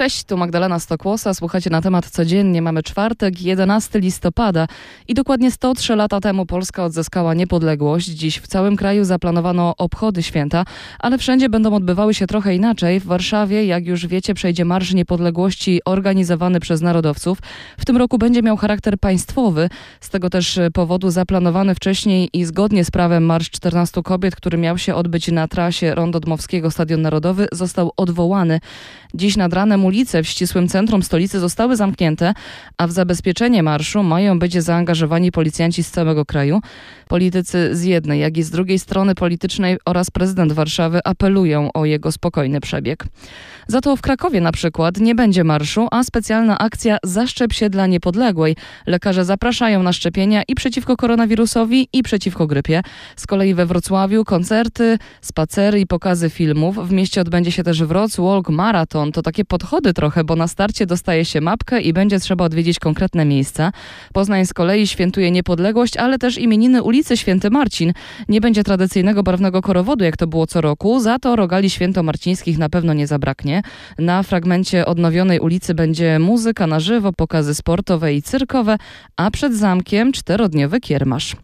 Cześć, tu Magdalena Stokłosa. Słuchacie na temat codziennie. Mamy czwartek, 11 listopada i dokładnie 103 lata temu Polska odzyskała niepodległość. Dziś w całym kraju zaplanowano obchody święta, ale wszędzie będą odbywały się trochę inaczej. W Warszawie, jak już wiecie, przejdzie Marsz Niepodległości organizowany przez narodowców. W tym roku będzie miał charakter państwowy. Z tego też powodu zaplanowany wcześniej i zgodnie z prawem Marsz 14 Kobiet, który miał się odbyć na trasie Rondo Dmowskiego Stadion Narodowy, został odwołany. Dziś nad ranem ulice w ścisłym centrum stolicy zostały zamknięte, a w zabezpieczenie marszu mają być zaangażowani policjanci z całego kraju. Politycy z jednej, jak i z drugiej strony politycznej oraz prezydent Warszawy apelują o jego spokojny przebieg. Za to w Krakowie na przykład nie będzie marszu, a specjalna akcja Zaszczep się dla niepodległej. Lekarze zapraszają na szczepienia i przeciwko koronawirusowi, i przeciwko grypie. Z kolei we Wrocławiu koncerty, spacery i pokazy filmów. W mieście odbędzie się też Wrocław Marathon. To takie podchody trochę, bo na starcie dostaje się mapkę i będzie trzeba odwiedzić konkretne miejsca. Poznań z kolei świętuje niepodległość, ale też imieniny ulicy Święty Marcin. Nie będzie tradycyjnego barwnego korowodu, jak to było co roku, za to rogali świętomarcińskich na pewno nie zabraknie. Na fragmencie odnowionej ulicy będzie muzyka na żywo, pokazy sportowe i cyrkowe, a przed zamkiem czterodniowy kiermasz.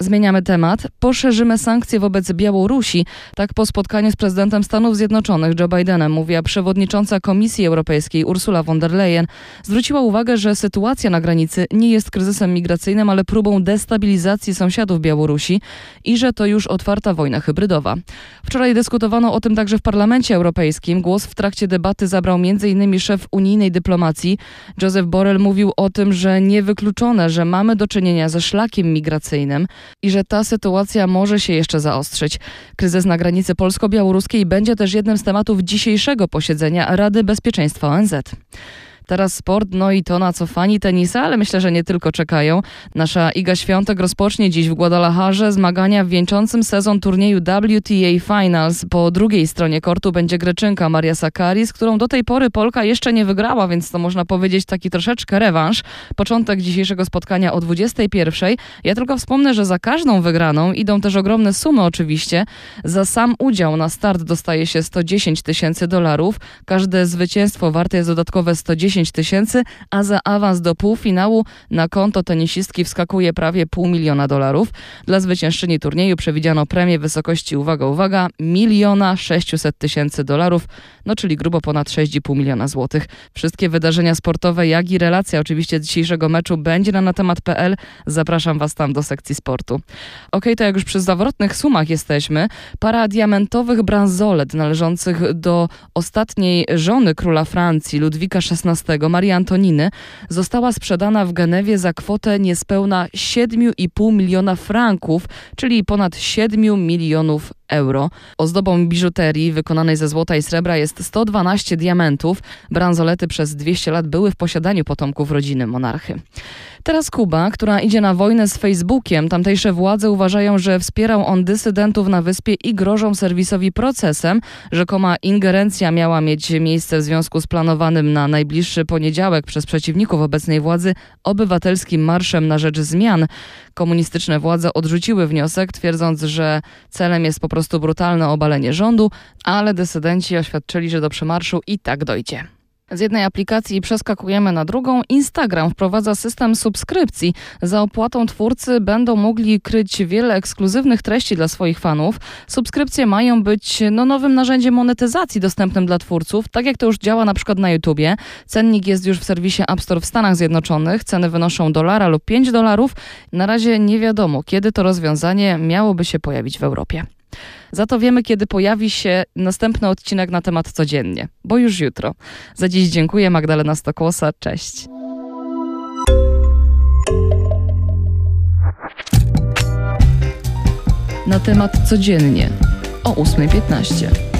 Zmieniamy temat. Poszerzymy sankcje wobec Białorusi. Tak po spotkaniu z prezydentem Stanów Zjednoczonych Joe Bidenem mówiła przewodnicząca Komisji Europejskiej Ursula von der Leyen. Zwróciła uwagę, że sytuacja na granicy nie jest kryzysem migracyjnym, ale próbą destabilizacji sąsiadów Białorusi i że to już otwarta wojna hybrydowa. Wczoraj dyskutowano o tym także w Parlamencie Europejskim. Głos w trakcie debaty zabrał m.in. szef unijnej dyplomacji. Joseph Borrell mówił o tym, że niewykluczone, że mamy do czynienia ze szlakiem migracyjnym i że ta sytuacja może się jeszcze zaostrzyć. Kryzys na granicy polsko-białoruskiej będzie też jednym z tematów dzisiejszego posiedzenia Rady Bezpieczeństwa ONZ. Teraz sport, no i to na co fani tenisa, ale myślę, że nie tylko czekają. Nasza Iga Świątek rozpocznie dziś w Guadalajarze zmagania w wieńczącym sezon turnieju WTA Finals. Po drugiej stronie kortu będzie Greczynka Maria Sakari, z którą do tej pory Polka jeszcze nie wygrała, więc to można powiedzieć taki troszeczkę rewanż. Początek dzisiejszego spotkania o 21. Ja tylko wspomnę, że za każdą wygraną idą też ogromne sumy oczywiście. Za sam udział na start dostaje się 110 tysięcy dolarów. Każde zwycięstwo warte jest dodatkowe 110 10 tysięcy, a za awans do półfinału na konto tenisistki wskakuje prawie pół miliona dolarów. Dla zwyciężczyni turnieju przewidziano premię wysokości, uwaga, uwaga, miliona 600 tysięcy dolarów, no czyli grubo ponad 6,5 miliona złotych. Wszystkie wydarzenia sportowe, jak i relacja oczywiście dzisiejszego meczu będzie na natemat.pl. Zapraszam Was tam do sekcji sportu. Ok, to jak już przy zawrotnych sumach jesteśmy, para diamentowych bransolet należących do ostatniej żony króla Francji, Ludwika XVI, Marii Antoniny, została sprzedana w Genewie za kwotę niespełna 7,5 miliona franków, czyli ponad 7 milionów euro. Ozdobą biżuterii wykonanej ze złota i srebra jest 112 diamentów. Bransolety przez 200 lat były w posiadaniu potomków rodziny monarchy. Teraz Kuba, która idzie na wojnę z Facebookiem. Tamtejsze władze uważają, że wspierał on dysydentów na wyspie i grożą serwisowi procesem. Rzekoma ingerencja miała mieć miejsce w związku z planowanym na najbliższy poniedziałek przez przeciwników obecnej władzy obywatelskim marszem na rzecz zmian. Komunistyczne władze odrzuciły wniosek, twierdząc, że celem jest po prostu brutalne obalenie rządu, ale dysydenci oświadczyli, że do przemarszu i tak dojdzie. Z jednej aplikacji przeskakujemy na drugą. Instagram wprowadza system subskrypcji. Za opłatą twórcy będą mogli kryć wiele ekskluzywnych treści dla swoich fanów. Subskrypcje mają być no, nowym narzędziem monetyzacji dostępnym dla twórców, tak jak to już działa na przykład na YouTubie. Cennik jest już w serwisie App Store w Stanach Zjednoczonych. Ceny wynoszą dolara lub 5 dolarów. Na razie nie wiadomo, kiedy to rozwiązanie miałoby się pojawić w Europie. Za to wiemy, kiedy pojawi się następny odcinek na temat codziennie, bo już jutro. Za dziś dziękuję, Magdalena Stokłosa. Cześć. Na temat codziennie o 8.15.